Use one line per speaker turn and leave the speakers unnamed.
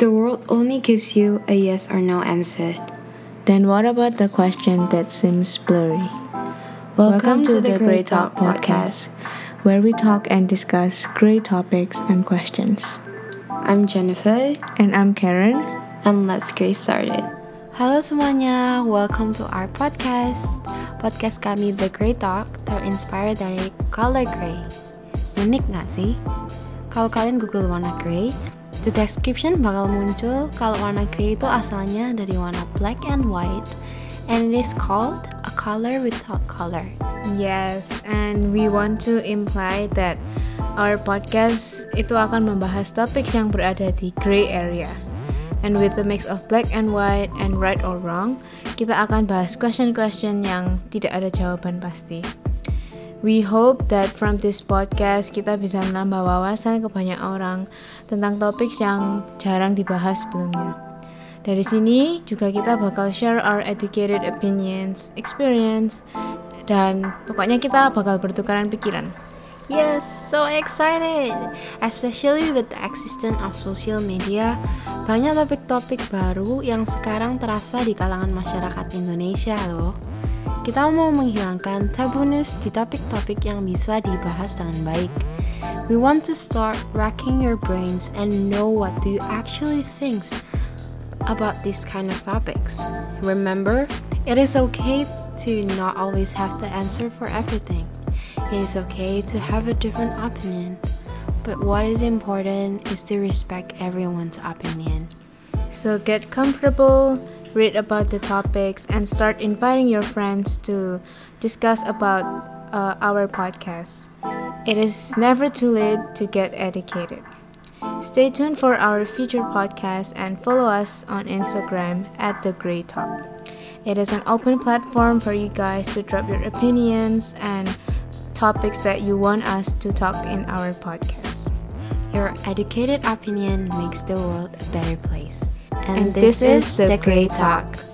The world only gives you a yes or no answer.
Then what about the question that seems blurry?
Welcome, to, the Grey Talk podcast.
where we talk and discuss great topics and questions.
I'm Jennifer,
And I'm Karen.
and let's get started. Halo semuanya, welcome to our podcast. Podcast kami The Grey Talk terinspire dari color grey. Unik gak sih? Kalau kalian Google warna grey, the description bakal muncul kalau warna grey itu asalnya dari warna black and white, and it is called a color without color.
Yes, and we want to imply that our podcast itu akan membahas topik yang berada di gray area. And with the mix of black and white and right or wrong, kita akan bahas question-question yang tidak ada jawaban pasti. We hope that from this podcast kita bisa menambah wawasan ke banyak orang tentang topik yang jarang dibahas sebelumnya. Dari sini juga kita bakal share our educated opinions, experience, dan pokoknya kita bakal bertukaran pikiran.
Yes, so excited! Especially with the existence of social media, banyak topik-topik baru yang sekarang terasa di kalangan masyarakat Indonesia loh. Kita mau menghilangkan tabuness di topik-topik yang bisa dibahas dengan baik. We want to start racking your brains and know what do you actually think about these kind of topics. Remember, it is okay to not always have the answer for everything. It is okay to have a different opinion, but what is important is to respect everyone's opinion.
So get comfortable, read about the topics, and start inviting your friends to discuss about uh, our podcast. It is never too late to get educated. Stay tuned for our future podcast and follow us on Instagram at The Grey Talk. It is an open platform for you guys to drop your opinions and topics that you want us to talk in our podcast.
Your educated opinion makes the world a better place.
And this is The Grey Talk.